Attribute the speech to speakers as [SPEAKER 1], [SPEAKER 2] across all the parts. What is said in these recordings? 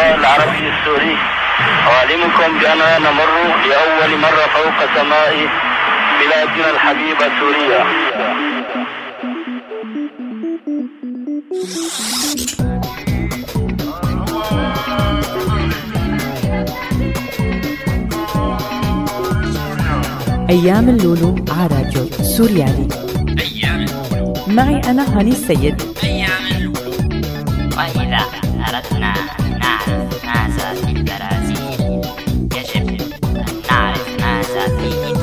[SPEAKER 1] العربي السوري. أعلمكم بأننا نمر لأول مرة فوق سماء بلادنا الحبيبة سوريا.
[SPEAKER 2] أيام اللولو على راديو سوريالي.
[SPEAKER 3] أيام اللولو.
[SPEAKER 2] معي أنا هاني السيد.
[SPEAKER 3] أيام اللولو.
[SPEAKER 4] وإذا.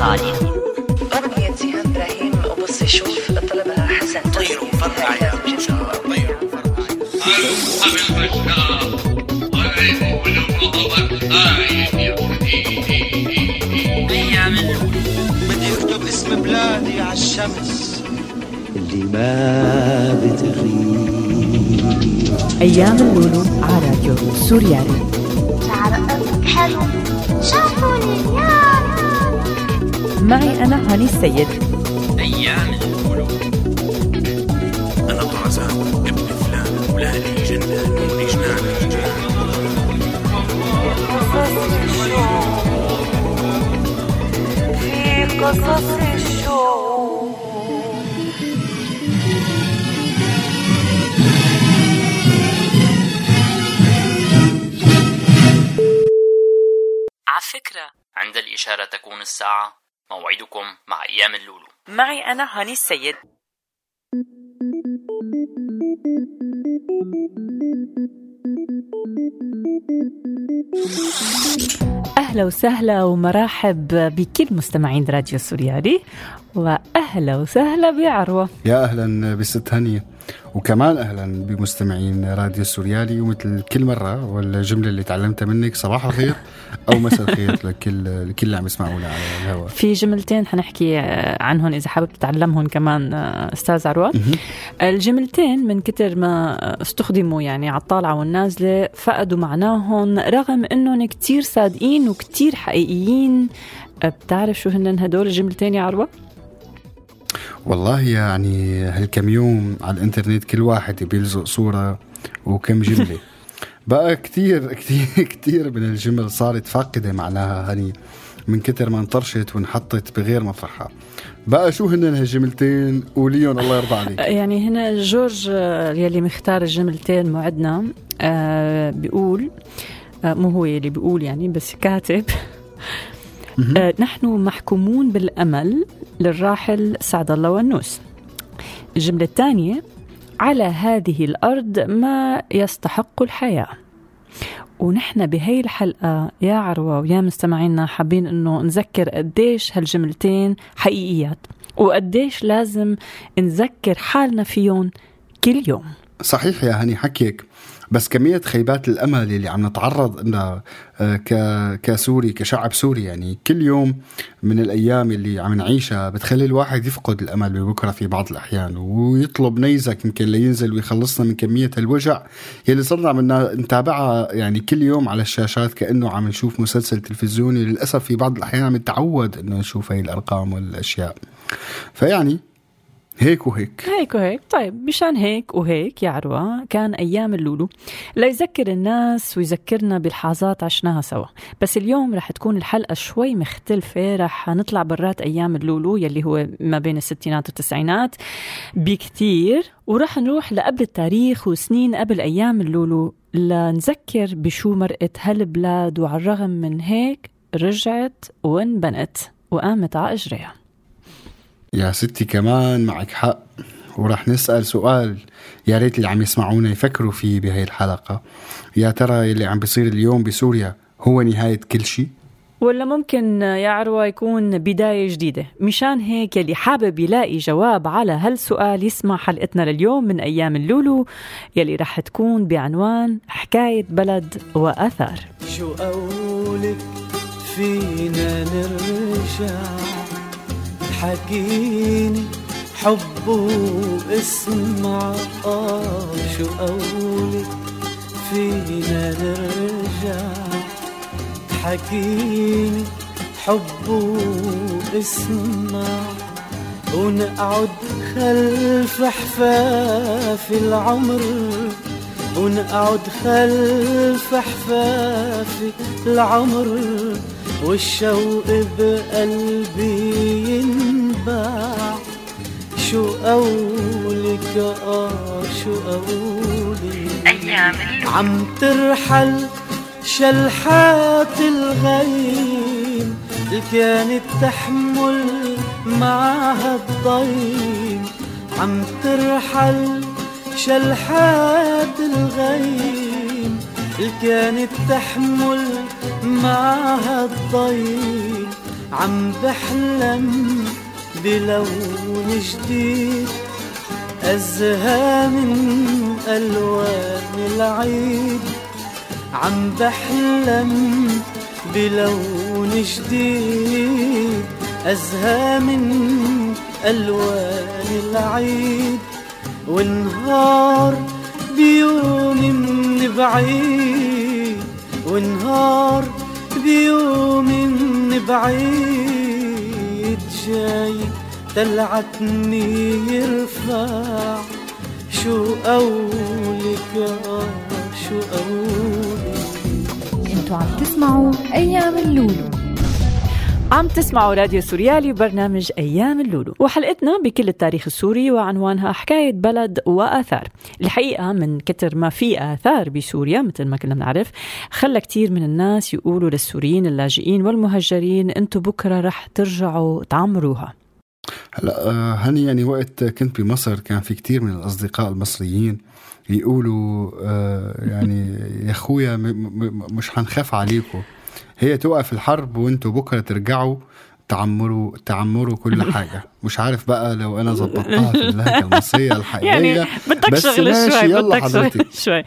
[SPEAKER 5] أغنية جيهان إبراهيم وبص شوف طلبها حسن
[SPEAKER 3] طير وفرقع يا طير
[SPEAKER 6] بدي اكتب اسم بلادي على الشمس
[SPEAKER 7] اللي ما بتغيب
[SPEAKER 2] أيام اللولو على راديو سوريالي. معي أنا هاني السيد.
[SPEAKER 3] أيام اللولو
[SPEAKER 8] أنا طرزان ابن فلان ولالي جنان ولجنان
[SPEAKER 5] في قصص الشوق
[SPEAKER 4] على فكرة
[SPEAKER 3] عند الإشارة تكون الساعة موعدكم مع أيام اللولو.
[SPEAKER 2] معي أنا هاني السيد. أهلا وسهلا ومراحب بكل مستمعين راديو سوريالي وأهلا وسهلا بعروة.
[SPEAKER 9] يا أهلا بست هنيه وكمان أهلا بمستمعين راديو السوريالي ومثل كل مرة والجملة اللي تعلمتها منك صباح الخير أو مساء الخير لكل لكل اللي عم يسمعونا على الهواء.
[SPEAKER 2] في جملتين حنحكي عنهم إذا حابب تتعلمهم كمان أستاذ عروة. الجملتين من كتر ما استخدموا يعني على الطالعة والنازلة فقدوا معناهم رغم أنهم كتير صادقين وكتير حقيقيين. بتعرف شو هن هدول الجملتين يا عروة؟
[SPEAKER 9] والله يعني هالكم يوم على الإنترنت كل واحد بيلزق صورة وكم جملة. بقى كتير كتير كتير من الجمل صارت فاقدة معناها هني من كتر ما انطرشت وانحطت بغير مفرحها بقى شو هن هالجملتين؟ قوليهم الله يرضى عليك.
[SPEAKER 2] يعني هنا جورج آه، يلي مختار الجملتين معدنا آه، بيقول آه، مو هو يلي بيقول يعني بس كاتب. آه، نحن محكومون بالأمل للراحل سعد الله ونوس. الجملة الثانية على هذه الأرض ما يستحق الحياة. ونحن بهي الحلقة يا عروة ويا مستمعينا حابين إنه نذكر قديش هالجملتين حقيقيات وقديش لازم نذكر حالنا فيهم كل يوم.
[SPEAKER 9] صحيح يا هني حكيك. بس كمية خيبات الأمل اللي عم نتعرض لها آه، كسوري كشعب سوري يعني كل يوم من الأيام اللي عم نعيشها بتخلي الواحد يفقد الأمل ببكرة في بعض الأحيان ويطلب نيزك يمكن لينزل ويخلصنا من كمية الوجع يلي صرنا عم نتابعها يعني كل يوم على الشاشات كأنه عم نشوف مسلسل تلفزيوني للأسف في بعض الأحيان عم نتعود إنه نشوف هاي الأرقام والأشياء. فيعني هيك وهيك.
[SPEAKER 2] هيك وهيك. طيب مشان هيك وهيك يا عروة كان أيام اللولو. ليذكر الناس ويذكرنا بلحظات عشناها سوا. بس اليوم رح تكون الحلقة شوي مختلفة. رح نطلع برات أيام اللولو يلي هو ما بين الستينات والتسعينات بكتير. ورح نروح لقبل التاريخ وسنين قبل أيام اللولو لنذكر بشو مرقت هالبلاد. وعلى الرغم من هيك رجعت وانبنت وقامت على إجريها.
[SPEAKER 9] يا ستي كمان معك حق. ورح نسأل سؤال يا ريت اللي عم يسمعونا يفكروا فيه بهي الحلقة. يا ترى اللي عم بيصير اليوم بسوريا هو نهاية كل شيء؟
[SPEAKER 2] ولا ممكن يا عروة يكون بداية جديدة؟ مشان هيك يلي حابب يلاقي جواب على هالسؤال يسمع حلقتنا لليوم من أيام اللولو يلي رح تكون بعنوان حكاية بلد وأثار.
[SPEAKER 7] شو قولك فينا نرجع. حكيني حب واسمع آه شو قولك فينا نرجع. حكيني حب واسمع ونقعد خلف حفاف العمر. ونقعد خلف حفافي العمر والشوق بقلبي ينباع. شو قولك آه شو قولك
[SPEAKER 5] أيام
[SPEAKER 7] عم ترحل شلحات الغيم اللي كانت تحمل معها الضيم. عم ترحل شلحات الغيم اللي كانت تحمل معها الضيم. عم بحلم بلون جديد أزهى من ألوان العيد. عم بحلم بلون جديد أزهى من ألوان العيد. والنهار بيوم من بعيد والنهار بيوم من بعيد جاي تلعتني يرفع شو قولك آه شو قولك
[SPEAKER 10] أنتوا عم تسمعوا أيام اللولو.
[SPEAKER 2] عم تسمعوا راديو سوريالي وبرنامج أيام اللولو. وحلقتنا بكل التاريخ السوري وعنوانها حكاية بلد وآثار. الحقيقة من كتر ما في آثار بسوريا مثل ما كنا بنعرف خلى كتير من الناس يقولوا للسوريين اللاجئين والمهجرين أنتوا بكرة رح ترجعوا تعمروها.
[SPEAKER 9] هلا آه، هني يعني وقت كنت بمصر كان في كتير من الأصدقاء المصريين يقولوا آه، يعني يا م- مش حنخاف عليكم. هي توقف الحرب وانتوا بكرة ترجعوا تعمروا تعمروا كل حاجة. مش عارف بقى لو أنا ظبطتها في اللهجة المصرية الحقيقية
[SPEAKER 2] يعني بدك
[SPEAKER 9] بس
[SPEAKER 2] شغل شوي
[SPEAKER 9] يلا
[SPEAKER 2] بدك شوي.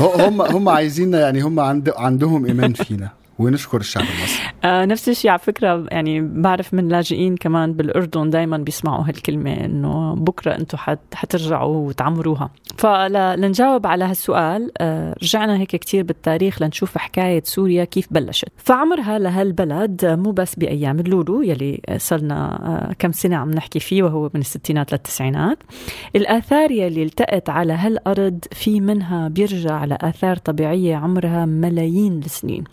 [SPEAKER 9] هم هم عايزيننا يعني هم عند عندهم إيمان فينا. ونشكر الشعب المصري؟
[SPEAKER 2] آه نفس الشيء على فكرة يعني بعرف من لاجئين كمان بالأردن دايما بيسمعوا هالكلمة إنه بكرة أنتم حت حترجعوا وتعمروها. فلنجاوب على هالسؤال آه رجعنا هيك كتير بالتاريخ لنشوف حكاية سوريا كيف بلشت. فعمرها لهالبلد مو بس بأيام اللولو يلي صرنا آه كم سنة عم نحكي فيه وهو من الستينات للتسعينات. الآثار يلي التقت على هالأرض في منها بيرجع لآثار طبيعية عمرها ملايين السنين.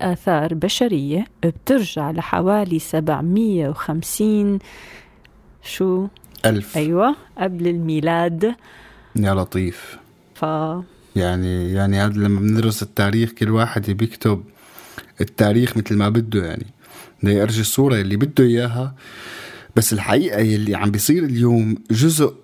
[SPEAKER 2] آثار بشرية بترجع لحوالي 750 شو؟
[SPEAKER 9] ألف.
[SPEAKER 2] أيوة قبل الميلاد.
[SPEAKER 9] يا لطيف.
[SPEAKER 2] ف
[SPEAKER 9] يعني يعني هذا لما بندرس التاريخ كل واحد بيكتب التاريخ مثل ما بده يعني. بده يرجي الصورة اللي بده إياها. بس الحقيقة اللي عم بيصير اليوم جزء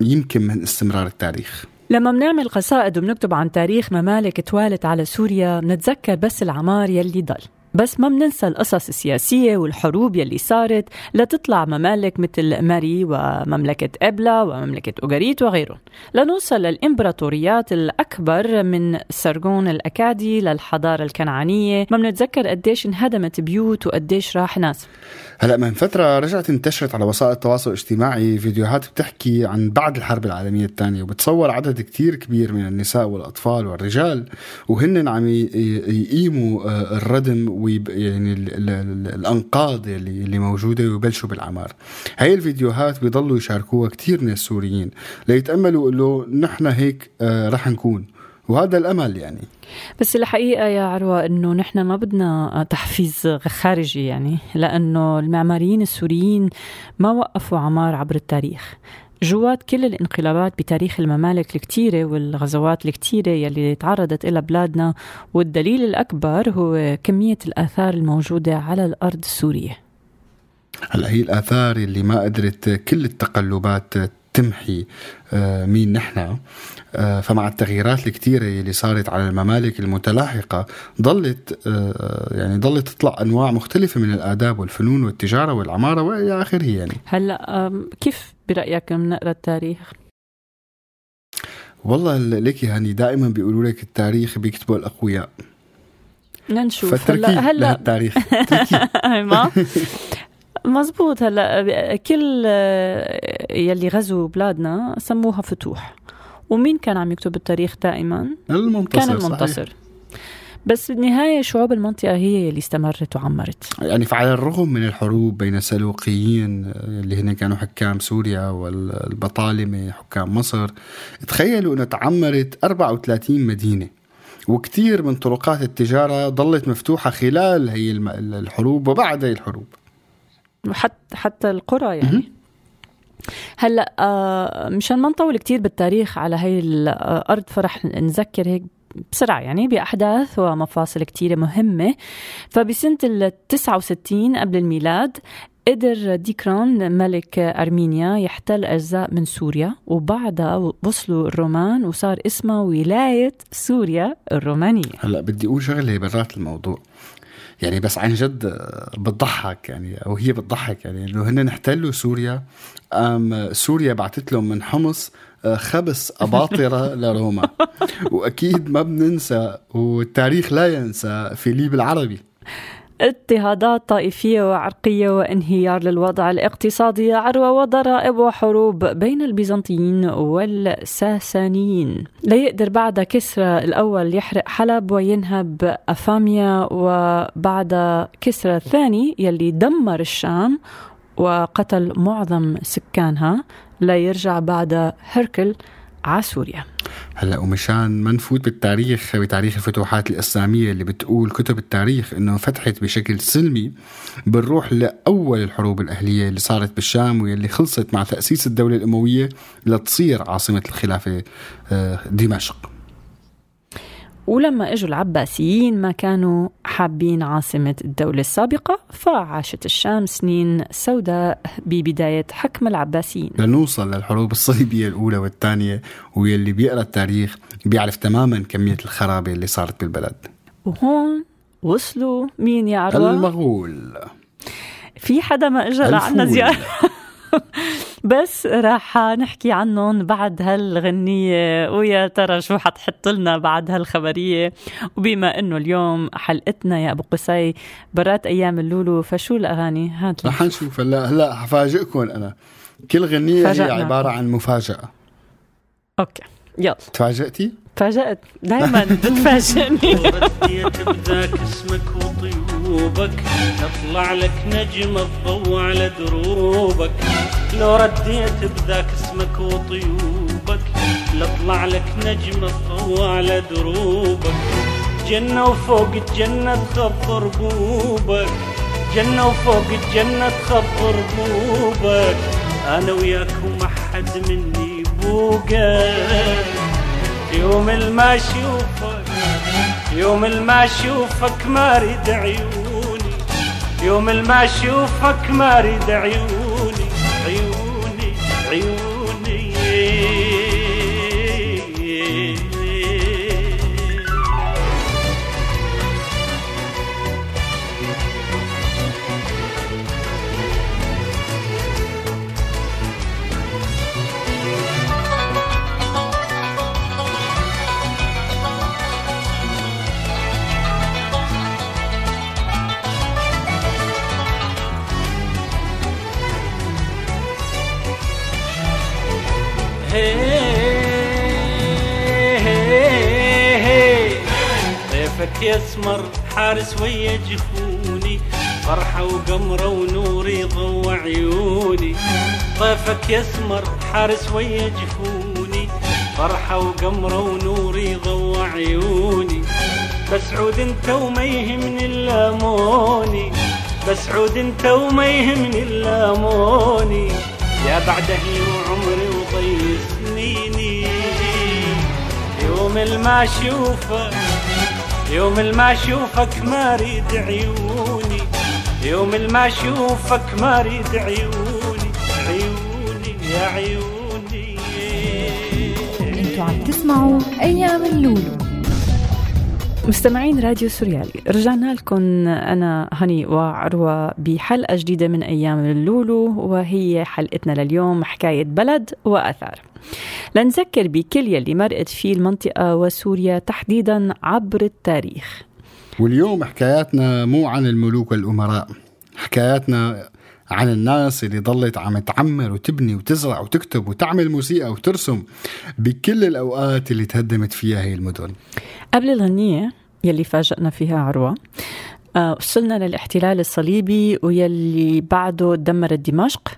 [SPEAKER 9] يمكن من استمرار التاريخ.
[SPEAKER 2] لما بنعمل قصائد وبنكتب عن تاريخ ممالك توالت على سوريا بنتذكر بس العمار يلي ضل. بس ما بننسى القصص السياسية والحروب يلي صارت لتطلع ممالك مثل ماري ومملكة إبلا ومملكة أوغاريت وغيرهم. لنوصل للإمبراطوريات الأكبر من سرغون الأكادي للحضارة الكنعانية. ما بنتذكر قديش انهدمت بيوت وقديش راح ناس.
[SPEAKER 9] هلا من فترة رجعت انتشرت على وسائل التواصل الاجتماعي فيديوهات بتحكي عن بعد الحرب العالمية الثانية وبتصور عدد كتير كبير من النساء والأطفال والرجال وهن عم يقيموا آه، الردم ويب يعني ال ال ال الأنقاض اللي, اللي موجودة ويبلشوا بالعمار هاي الفيديوهات بيضلوا يشاركوها كتير من السوريين ليتأملوا إنه نحن هيك آه، رح نكون. وهذا الأمل يعني.
[SPEAKER 2] بس الحقيقة يا عروة إنه نحن ما بدنا تحفيز خارجي يعني لأنه المعماريين السوريين ما وقفوا عمار عبر التاريخ. جوات كل الانقلابات بتاريخ الممالك الكتيرة والغزوات الكتيرة يلي تعرضت إلى بلادنا والدليل الأكبر هو كمية الآثار الموجودة على الأرض السورية.
[SPEAKER 9] هلا هي الآثار اللي ما قدرت كل التقلبات تمحي آه، مين نحن. آه، فمع التغييرات الكتيرة اللي صارت على الممالك المتلاحقة ضلت آه، يعني ضلت تطلع أنواع مختلفة من الآداب والفنون والتجارة والعمارة وإلى آخره يعني.
[SPEAKER 2] هلأ كيف برأيك بنقرا التاريخ؟
[SPEAKER 9] والله ليكي هاني دائما بيقولوا لك التاريخ بيكتبوا الأقوياء.
[SPEAKER 2] بدنا نشوف
[SPEAKER 9] فتركي
[SPEAKER 2] هلأ. هلا ما؟ مزبوط. هلا كل يلي غزوا بلادنا سموها فتوح. ومين كان عم يكتب التاريخ دائما؟
[SPEAKER 9] المنتصر
[SPEAKER 2] كان
[SPEAKER 9] صحيح.
[SPEAKER 2] المنتصر. بس بالنهاية شعوب المنطقة هي اللي استمرت وعمرت.
[SPEAKER 9] يعني فعلى الرغم من الحروب بين السلوقيين اللي هن كانوا حكام سوريا والبطالمة حكام مصر تخيلوا إنه تعمرت 34 مدينة. وكثير من طرقات التجارة ضلت مفتوحة خلال هي الحروب وبعد هي الحروب.
[SPEAKER 2] وحتى حتى القرى يعني. هلأ آه مشان ما نطول كتير بالتاريخ على هاي الأرض فرح نذكر هيك بسرعة يعني بأحداث ومفاصل كتيرة مهمة. فبسنة ال 69 قبل الميلاد قدر ديكران ملك أرمينيا يحتل أجزاء من سوريا وبعدها وصلوا الرومان وصار اسمها ولاية سوريا الرومانية.
[SPEAKER 9] هلأ بدي أقول شغلة برات الموضوع. يعني بس عن جد بتضحك يعني أو هي بتضحك يعني إنه هن احتلوا سوريا. أم سوريا بعثت لهم من حمص آه، خبز أباطرة لروما. وأكيد ما بننسى والتاريخ لا ينسى فيليب العربي.
[SPEAKER 2] اضطهادات طائفية وعرقية وانهيار للوضع الاقتصادي عروة وضرائب وحروب بين البيزنطيين والساسانيين. ليقدر بعد كسرى الأول يحرق حلب وينهب أفاميا وبعد كسرى الثاني يلي دمر الشام وقتل معظم سكانها ليرجع بعد هركل على سوريا
[SPEAKER 9] هلا ومشان ما نفوت بالتاريخ بتاريخ الفتوحات الإسلامية اللي بتقول كتب التاريخ إنه فتحت بشكل سلمي بنروح لأول الحروب الأهلية اللي صارت بالشام واللي خلصت مع تأسيس الدولة الأموية لتصير عاصمة الخلافة آه، دمشق.
[SPEAKER 2] ولما إجوا العباسيين ما كانوا حابين عاصمة الدولة السابقة فعاشت الشام سنين سوداء ببداية حكم العباسيين
[SPEAKER 9] لنوصل للحروب الصليبية الأولى والثانية واللي بيقرأ التاريخ بيعرف تماما كمية الخرابة اللي صارت بالبلد
[SPEAKER 2] وهون وصلوا مين يا عروة؟
[SPEAKER 9] المغول
[SPEAKER 2] في حدا ما اجى لعنا. زيارة بس راح نحكي عنهم بعد هالغنية. ويا ترى شو حتحط لنا بعد هالخبرية؟ وبما إنه اليوم حلقتنا يا أبو قصي برات أيام اللولو فشو الأغاني؟ هات لي.
[SPEAKER 9] رح نشوف. هلا هلا حفاجئكم أنا. كل غنية هي
[SPEAKER 2] فاجأنا.
[SPEAKER 9] عبارة عن مفاجأة.
[SPEAKER 2] okay يلا.
[SPEAKER 9] تفاجأتي؟
[SPEAKER 2] تفاجأت. دائما بتفاجئني
[SPEAKER 11] اسمك وطيوبك تطلع لك نجم الضوء على دروبك لو رديت بذاك اسمك وطيوبك لطلع لك نجم الضوء على دروبك جنة وفوق الجنة تخبر بوبك. جنة وفوق الجنة تخبر بوبك. أنا وياك وما حد مني بوقك يوم الما اشوفك يوم الما اشوفك ما أريد عيوني يوم الما اشوفك ما اريد عيوني ضيفك يسمر حارس ويا جفوني فرحة وقمرة ونور يضوى عيوني. ضيفك يسمر حارس ويا جفوني فرحة وقمرة ونور يضوى عيوني. بس عود انت وما يهمني إلا موني بس عود انت وما يهمني إلا موني. يا بعد أهلي يوم الما اشوفك يوم الما اشوفك ما اريد عيوني يوم الما اشوفك ما اريد عيوني عيوني يا عيوني.
[SPEAKER 10] أنتوا عم تسمعوا أيام اللولو.
[SPEAKER 2] مستمعين راديو سوريالي رجعنا لكم. أنا هني وعروة بحلقة جديدة من أيام اللولو وهي حلقتنا لليوم حكاية بلد وأثار. لنذكر بكل يلي مرقت فيه المنطقة وسوريا تحديدا عبر التاريخ.
[SPEAKER 9] واليوم حكاياتنا مو عن الملوك والأمراء حكاياتنا عن الناس اللي ضلت عم تعمر وتبني وتزرع وتكتب وتعمل موسيقى وترسم بكل الأوقات اللي تهدمت فيها هي المدن.
[SPEAKER 2] قبل الغنية يلي فاجأنا فيها عروة آه، وصلنا للاحتلال الصليبي ويلي بعده دمرت دمشق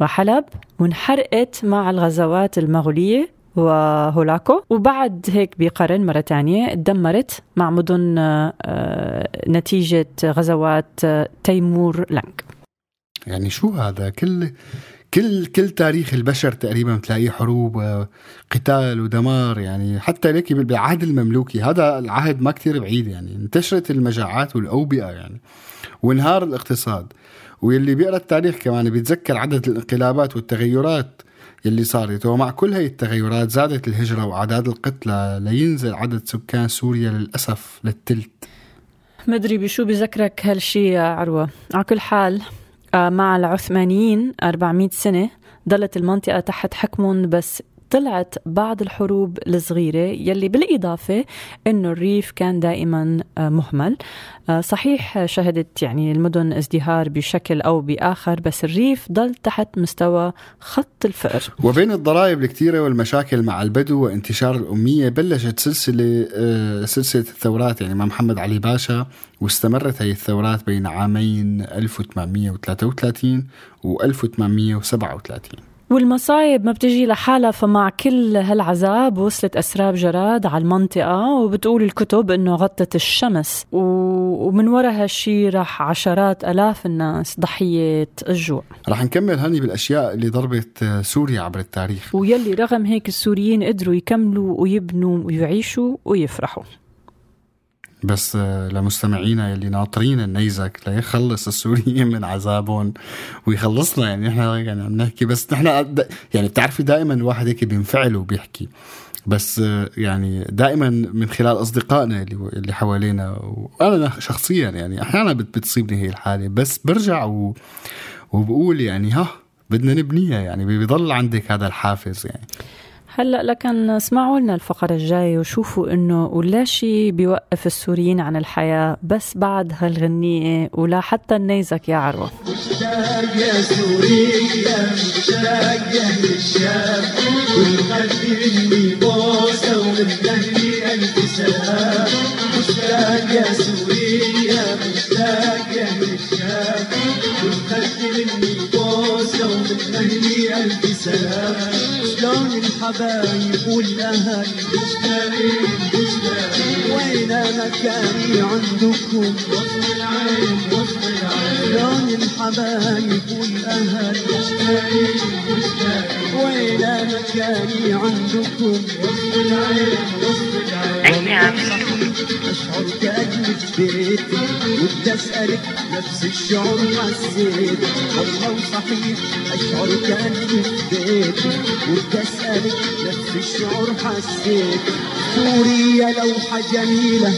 [SPEAKER 2] وحلب وانحرقت مع الغزوات المغولية وهولاكو. وبعد هيك بقرن مرة تانية دمرت مع مدن آه، نتيجة غزوات آه، تيمور لنك.
[SPEAKER 9] يعني شو هذا؟ كل كل كل تاريخ البشر تقريبا بتلاقيه حروب وقتال ودمار يعني حتى ليك بالعهد المملوكي هذا العهد ما كتير بعيد يعني انتشرت المجاعات والأوبئة يعني وانهار الاقتصاد. واللي بيقرأ التاريخ كمان بيتذكر عدد الانقلابات والتغيرات يلي صارت ومع كل هاي التغيرات زادت الهجرة وأعداد القتلى لينزل عدد سكان سوريا للأسف للتلت.
[SPEAKER 2] مدري بشو بذكرك هالشي يا عروة. على كل حال مع العثمانيين 400 سنة ضلت المنطقة تحت حكمهم بس طلعت بعض الحروب الصغيرة يلي بالإضافة أنه الريف كان دائما آه، مهمل. آه، صحيح شهدت يعني المدن ازدهار بشكل أو بآخر بس الريف ضل تحت مستوى خط الفقر.
[SPEAKER 9] وبين الضرائب الكثيرة والمشاكل مع البدو وانتشار الأمية بلشت سلسلة آه، سلسلة الثورات يعني مع محمد علي باشا واستمرت هي الثورات بين عامين 1833 و 1837
[SPEAKER 2] والمصايب ما بتجي لحالها فمع كل هالعذاب وصلت أسراب جراد على المنطقة وبتقول الكتب إنه غطت الشمس. ومن وراء هالشي راح عشرات ألاف الناس ضحية الجوع
[SPEAKER 9] رح نكمل هني بالأشياء اللي ضربت سوريا عبر التاريخ.
[SPEAKER 2] ويلي رغم هيك السوريين قدروا يكملوا ويبنوا ويعيشوا ويفرحوا.
[SPEAKER 9] بس لمستمعينا يلي ناطرين النيزك ليخلص السوريين من عذابهم ويخلصنا. يعني إحنا يعني عم نحكي بس نحن يعني بتعرفي دائما الواحد هيك بينفعل وبيحكي. بس يعني دائما من خلال أصدقائنا اللي اللي حوالينا وأنا شخصيا يعني أحيانا بتصيبني هي الحالة بس برجع و وبقول يعني ها بدنا نبنيها يعني بيضل عندك هذا الحافز يعني.
[SPEAKER 2] هلا لكن اسمعوا لنا الفقرة الجاية وشوفوا إنه ولا شيء بيوقف السوريين عن الحياة بس بعد هالغنية ولا حتى النيزك يا عروة.
[SPEAKER 12] مشتاق يا سوريا مشتاق يا الشام والقلب بوسة ومن سلام مشتاق يا سوريا والقلب مني بوسة ومن أهلي ألف سلام شلون الحبايب والأهل مشتاقين مشتاقين وين مكاني عندكم وسط العين وسط العين شلون الحبايب والأهل مشتاقين مشتاقين وين مكاني عندكم وسط العين وسط العين أشعر في بيتي ودي أسألك نفس الشعور. حسيت والله وصحيح أشعر كأني في بيتي نفس الشعور حسيت سوريا لوحة جميلة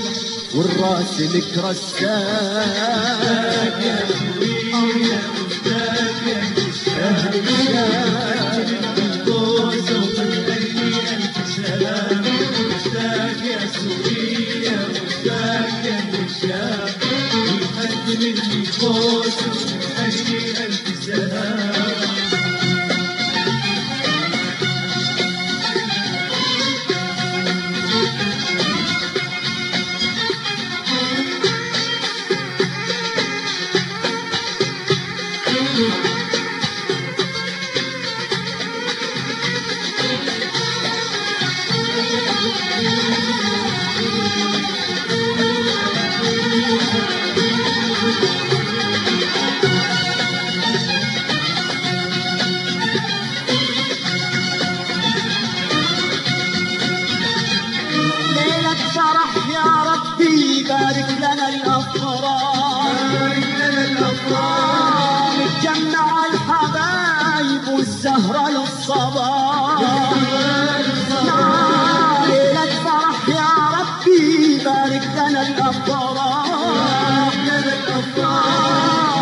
[SPEAKER 12] والراس لك رساك يا سوريا والزهرة للصباح نعم، ليلة فرح يا ربي بارك لنا الأفراح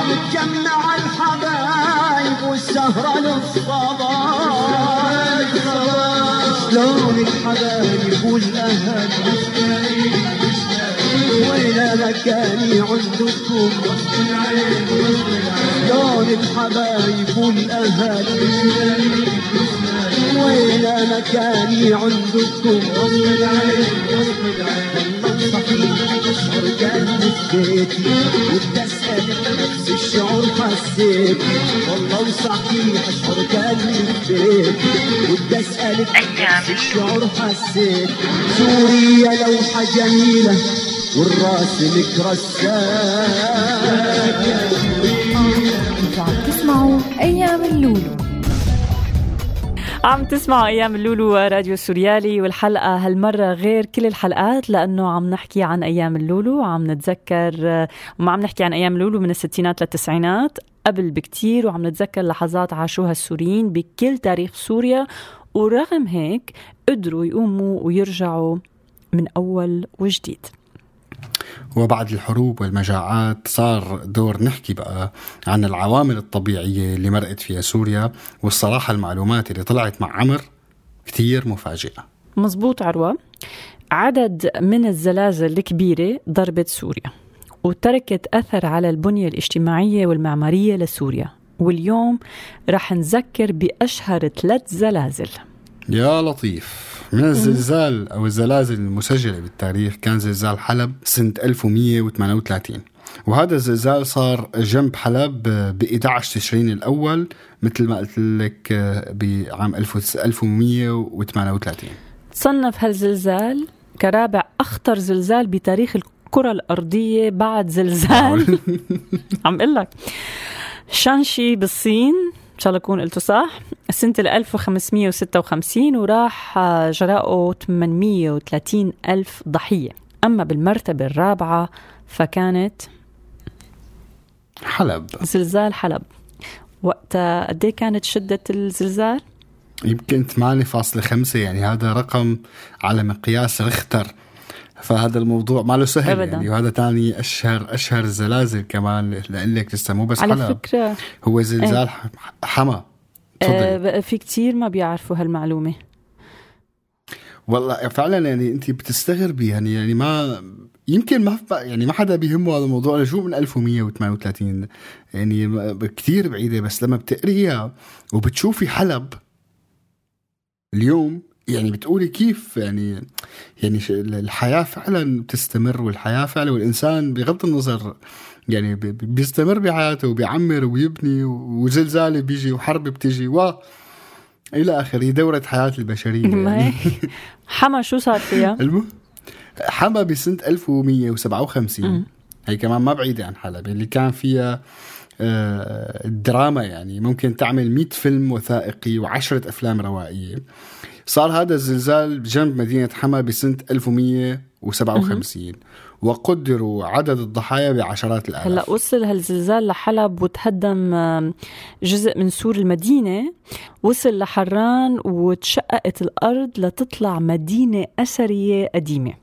[SPEAKER 12] نتجمع الحبايب والزهرة للصباح شلون الحبايب والاهل وين مكاني عندكم شلون الحبايب والاهل وين أنا كاني عندكم غصب بيتي بدي اسالك نفس الشعور حسيتي والله صحيح اشعر كان بيتي بدي أسألك نفس الشعور حسيت. سوريا لوحة جميلة. والراس لك رساك
[SPEAKER 10] أنتوا عم تسمعوا أيام اللولو.
[SPEAKER 2] عم تسمعوا أيام اللولو راديو سوريالي والحلقة هالمرة غير كل الحلقات لأنه عم نحكي عن أيام اللولو. عم نتذكر وما عم نحكي عن أيام اللولو من الستينات للتسعينات قبل بكتير وعم نتذكر لحظات عاشوها السوريين بكل تاريخ سوريا. ورغم هيك قدروا يقوموا ويرجعوا من أول وجديد.
[SPEAKER 9] وبعد الحروب والمجاعات صار دور نحكي بقى عن العوامل الطبيعية اللي مرقت فيها سوريا والصراحة المعلومات اللي طلعت مع عمر كتير مفاجئة.
[SPEAKER 2] مزبوط عروة عدد من الزلازل الكبيرة ضربت سوريا وتركت أثر على البنية الاجتماعية والمعمارية لسوريا واليوم رح نذكر بأشهر ثلاث زلازل.
[SPEAKER 9] يا لطيف. من الزلزال أو الزلازل المسجلة بالتاريخ كان زلزال حلب سنة 1138 وهذا الزلزال صار جنب حلب ب 11 تشرين الأول مثل ما قلت لك بعام 1138
[SPEAKER 2] تصنف هالزلزال كرابع أخطر زلزال بتاريخ الكرة الأرضية بعد زلزال. عم أقول لك. شانشي بالصين إن شاء الله أكون قلته صح. سنة 1556 وراح جراءه 830 ألف ضحية. أما بالمرتبة الرابعة فكانت
[SPEAKER 9] حلب.
[SPEAKER 2] زلزال حلب. وقتها قد كانت شدة الزلزال؟
[SPEAKER 9] يمكن 8.5 يعني هذا رقم على مقياس رختر. فهذا الموضوع ما له سهل
[SPEAKER 2] أبداً.
[SPEAKER 9] يعني. وهذا تاني اشهر أشهر الزلازل كمان لك لسه. مو بس
[SPEAKER 2] على
[SPEAKER 9] حلب.
[SPEAKER 2] فكرة.
[SPEAKER 9] هو زلزال ح- حما. تفضل.
[SPEAKER 2] بقى في كتير ما بيعرفوا هالمعلومة.
[SPEAKER 9] والله فعلا يعني انت بتستغربي يعني يعني ما يمكن ما يعني ما حدا بيهمه هذا الموضوع. أنا شو من 1138 يعني كتير بعيدة بس لما بتقريها وبتشوفي حلب اليوم يعني بتقولي كيف يعني يعني الحياة فعلا بتستمر والحياة فعلا والإنسان بغض النظر يعني بي- بي- بيستمر بحياته وبيعمر ويبني وزلزال بيجي وحرب بتيجي و إلى آخره. دورة حياة البشرية
[SPEAKER 2] ما
[SPEAKER 9] يعني.
[SPEAKER 2] حما شو صار فيها؟
[SPEAKER 9] المهم حما بسنة 1157 هي كمان ما بعيدة عن حلب اللي كان فيها آه، دراما يعني. ممكن تعمل 100 فيلم وثائقي وعشرة أفلام روائية. صار هذا الزلزال بجنب مدينة حما بسنة 1157 وقدروا عدد الضحايا بعشرات الآلاف.
[SPEAKER 2] هلأ وصل هالزلزال لحلب وتهدم جزء من سور المدينة. وصل لحران وتشققت الأرض لتطلع مدينة أثرية قديمة.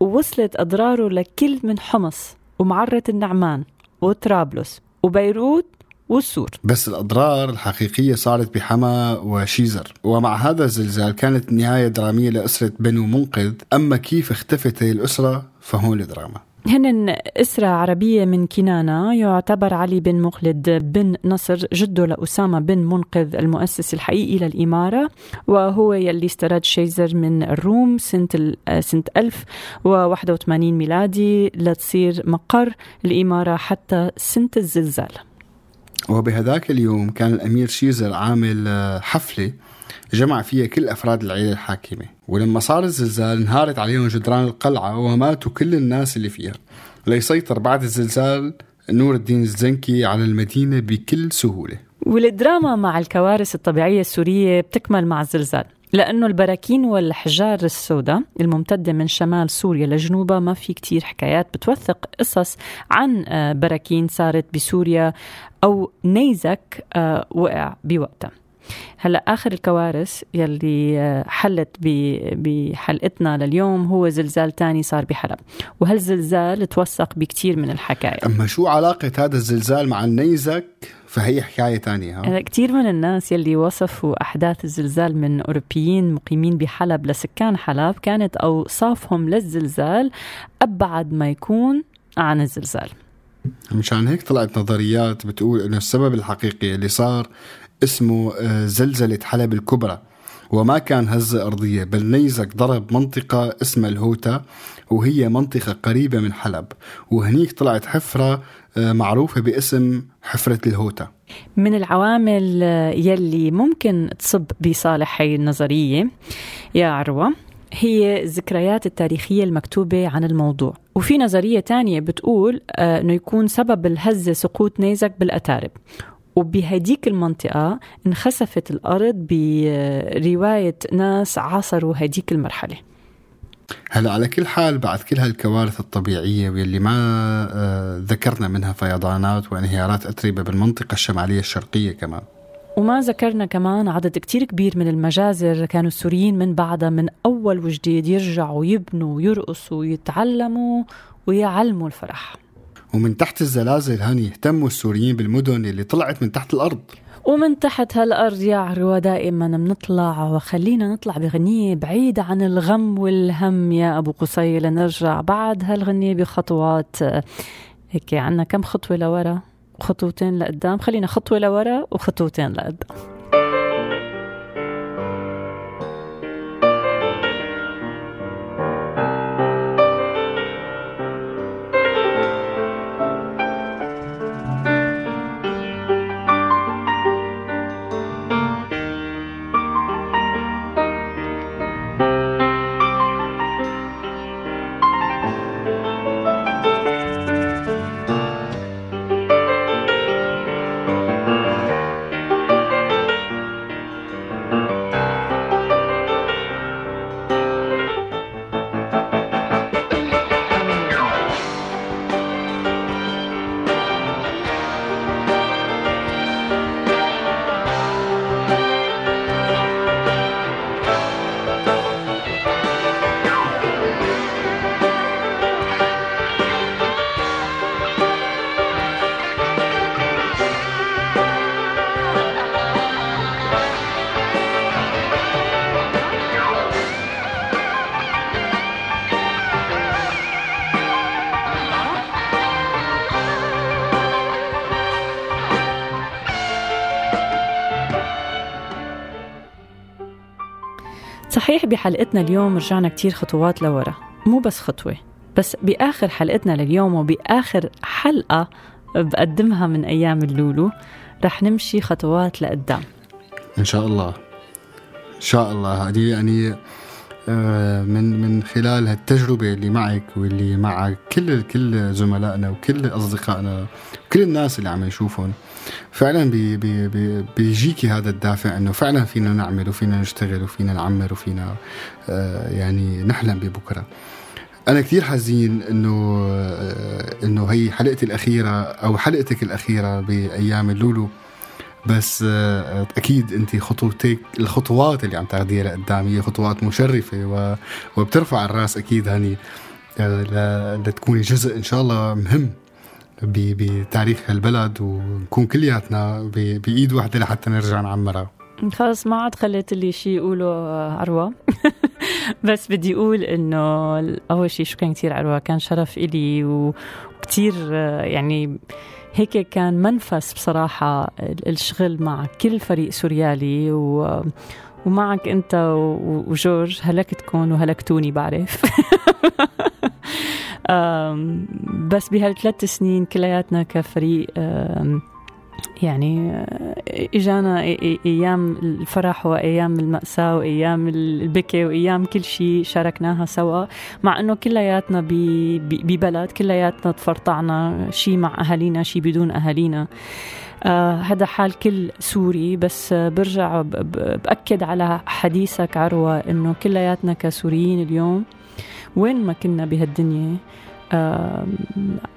[SPEAKER 2] ووصلت أضراره لكل من حمص ومعرة النعمان وطرابلس وبيروت والسور.
[SPEAKER 9] بس الأضرار الحقيقية صارت بحما وشيزر ومع هذا الزلزال كانت النهاية درامية لأسرة بنو منقذ. أما كيف اختفت هي الأسرة فهون الدراما.
[SPEAKER 2] هن أسرة عربية من كنانة يعتبر علي بن مخلد بن نصر جده لأسامة بن منقذ المؤسس الحقيقي للإمارة وهو يلي استرد شيزر من الروم سنة سنة 1081 ميلادي لتصير مقر الإمارة حتى سنة الزلزال.
[SPEAKER 9] وبهذاك اليوم كان الأمير شيزر عامل آه، حفلة جمع فيها كل أفراد العيلة الحاكمة. ولما صار الزلزال انهارت عليهم جدران القلعة وماتوا كل الناس اللي فيها. ليسيطر بعد الزلزال نور الدين الزنكي على المدينة بكل سهولة.
[SPEAKER 2] والدراما مع الكوارث الطبيعية السورية بتكمل مع الزلزال. لأنه البراكين والحجار السوداء الممتدة من شمال سوريا لجنوبها ما في كتير حكايات بتوثق قصص عن آه، براكين صارت بسوريا أو نيزك آه، وقع بوقتها. هلا آخر الكوارث يلي آه، حلت بحلقتنا لليوم هو زلزال تاني صار بحلب وهالزلزال توثق بكتير من الحكاية.
[SPEAKER 9] أما شو علاقة هذا الزلزال مع النيزك؟ فهي حكاية تانية ها؟
[SPEAKER 2] كثير من الناس يلي وصفوا أحداث الزلزال من أوروبيين مقيمين بحلب لسكان حلب كانت أوصافهم للزلزال أبعد ما يكون عن الزلزال
[SPEAKER 9] مشان هيك طلعت نظريات بتقول إنه السبب الحقيقي اللي صار اسمه آه، زلزلة حلب الكبرى وما كان هزة أرضية بل نيزك ضرب منطقة اسمها الهوتا وهي منطقة قريبة من حلب. وهنيك طلعت حفرة آه، معروفة باسم حفرة الهوتا.
[SPEAKER 2] من العوامل يلي ممكن تصب بصالح هي النظرية يا عروة هي الذكريات التاريخية المكتوبة عن الموضوع. وفي نظرية تانية بتقول آه، أنه يكون سبب الهزة سقوط نيزك بالأتارب. وبهديك المنطقة انخسفت الأرض برواية ناس عاصروا هديك المرحلة.
[SPEAKER 9] هلا على كل حال بعد كل هالكوارث الطبيعية واللي ما آه، ذكرنا منها فيضانات وانهيارات أتربة بالمنطقة الشمالية الشرقية كمان.
[SPEAKER 2] وما ذكرنا كمان عدد كتير كبير من المجازر كانوا السوريين من بعدها من أول وجديد يرجعوا يبنوا ويرقصوا ويتعلموا ويعلموا الفرح.
[SPEAKER 9] ومن تحت الزلازل هاني اهتموا السوريين بالمدن اللي طلعت من تحت الأرض.
[SPEAKER 2] ومن تحت هالأرض يا عروة دائما بنطلع وخلينا نطلع بغنية بعيدة عن الغم والهم يا أبو قصي لنرجع بعد هالغنية بخطوات. هيك عنا كم خطوة لورا؟ خطوتين لقدام. خلينا خطوة لورا وخطوتين لقدام. صحيح بحلقتنا اليوم رجعنا كتير خطوات لورا. مو بس خطوة بس بآخر حلقتنا لليوم وبآخر حلقة بقدمها من أيام اللولو رح نمشي خطوات لقدام.
[SPEAKER 9] إن شاء الله. إن شاء الله. هذه يعني آه، من من خلال هالتجربة اللي معك واللي مع كل كل زملائنا وكل أصدقائنا وكل الناس اللي عم يشوفهم فعلا بي بي بي بيجيكي هذا الدافع إنه فعلا فينا نعمل وفينا نشتغل وفينا نعمر وفينا آه يعني نحلم ببكرة. أنا كثير حزين إنه آه إنه هي حلقتي الأخيرة أو حلقتك الأخيرة بأيام اللولو. بس آه أكيد أنت خطوتك الخطوات اللي عم تاخذيها لقدام هي خطوات مشرفة وبترفع الرأس أكيد هني آه، لتكوني جزء إن شاء الله مهم. بتاريخ هالبلد ونكون كلياتنا بإيد واحدة لحتى نرجع نعمرها.
[SPEAKER 2] خلص ما عاد خليت لي شيء يقوله عروة بس بدي أقول إنه أول شيء شكرا كثير عروة كان شرف إلي وكثير يعني هيك كان منفس بصراحة الشغل مع كل فريق سوريالي و ومعك أنت وجورج هلكتكم وهلكتوني بعرف. بس بهالثلاث سنين كلياتنا كفريق يعني إجانا أيام الفرح وأيام المأساة وأيام البكي وأيام كل شيء شاركناها سوا. مع إنه كلياتنا ببلد كلياتنا تفرطعنا شيء مع أهالينا شيء بدون أهالينا. آه هذا حال كل سوري بس برجع بأكد على حديثك عروة إنه كلياتنا كسوريين اليوم وين ما كنا بهالدنيا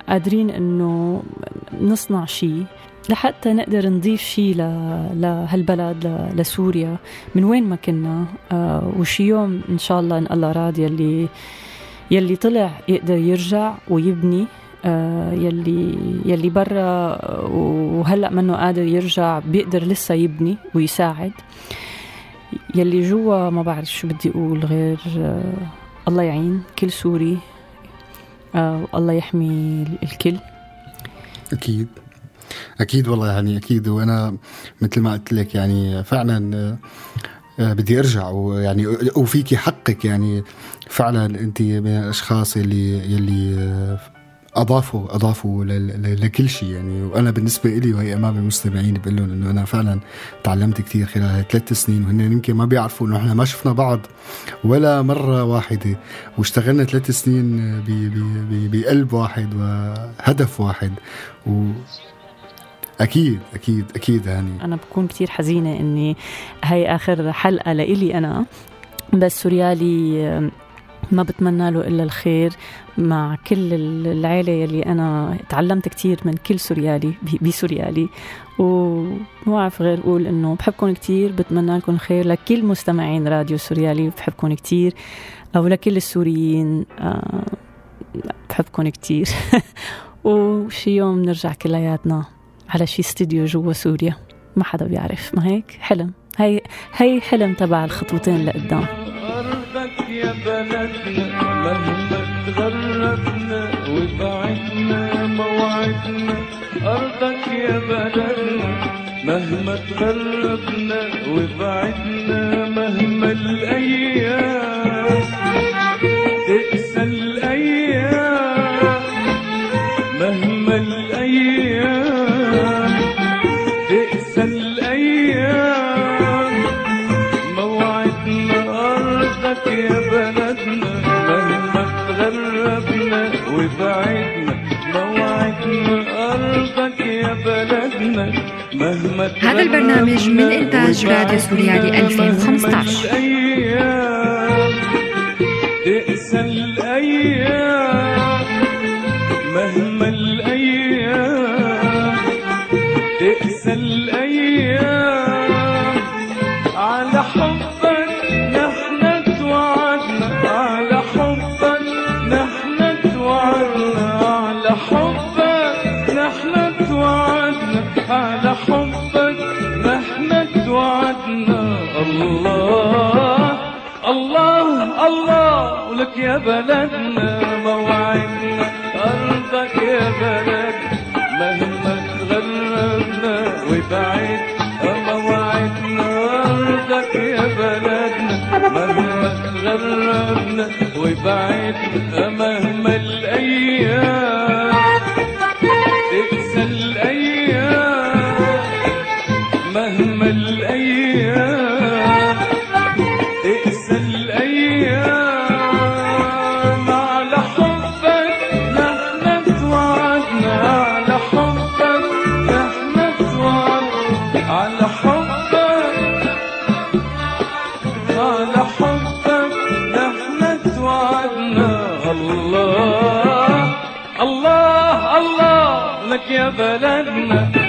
[SPEAKER 2] قادرين إنه نصنع شيء لحتى نقدر نضيف شيء لهالبلد لسوريا. من وين ما كنا وشي يوم إن شاء الله إن الله راد يلي يلي طلع يقدر يرجع ويبني يلي يلي برا وهلأ منه قادر يرجع بيقدر لسه يبني ويساعد. يلي جوا ما بعرف شو بدي أقول غير الله يعين كل سوري آه الله يحمي الكل.
[SPEAKER 9] أكيد. أكيد والله يعني أكيد. وأنا مثل ما قلت لك يعني فعلا آه، بدي أرجع ويعني وفيكي حقك يعني فعلا انت من الأشخاص اللي يلي آه، اضافوا اضافوا لكل شيء يعني وأنا بالنسبة لي وهي أمام المستمعين بقول لهم إنه أنا فعلا تعلمت كثير خلال ثلاث سنين وهن يمكن ما بيعرفوا إنه إحنا ما شفنا بعض ولا مرة واحدة واشتغلنا ثلاث سنين بقلب واحد وهدف واحد و أكيد أكيد أكيد هاني
[SPEAKER 2] أنا بكون كتير حزينة إني هاي آخر حلقة لإلي أنا بس سوريالي ما بتمنى له إلا الخير مع كل العيلة يلي أنا تعلمت كتير من كل سوريالي بسوريالي. وما بعرف غير أقول إنه بحبكم كتير بتمنى لكم الخير لكل مستمعين راديو سوريالي بحبكم كتير. أو لكل السوريين آه، بحبكم كتير. وشي يوم نرجع كلياتنا على شي استديو جوا سوريا ما حدا بيعرف. ما هيك؟ حلم. هي هي حلم تبع الخطوتين لقدام.
[SPEAKER 13] بلدنا مهما تغربنا وبعدنا موعدنا أرضك يا بلدنا مهما تغربنا وبعدنا مهما الأيام.
[SPEAKER 10] هذا البرنامج من إنتاج راديو سوريالي 2015.
[SPEAKER 13] الأيام تقسى الأيام مهما مهما الأيام. تقسى الأيام مهما الأيام. تقسى الأيام على حبك نحن توعدنا على حبك نحن توعدنا على حبك على حبك. يا بلدنا.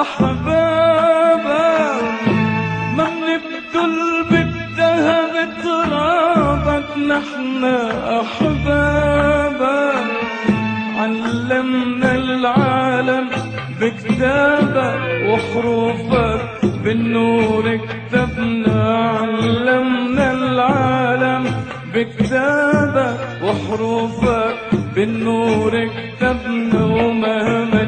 [SPEAKER 13] أحبابك ما بنبتل بالذهب ترابك نحن أحبابك علمنا العالم بكتابك وحروفك بالنور كتبنا علمنا العالم بكتابك وحروفك بالنور كتبنا ومهما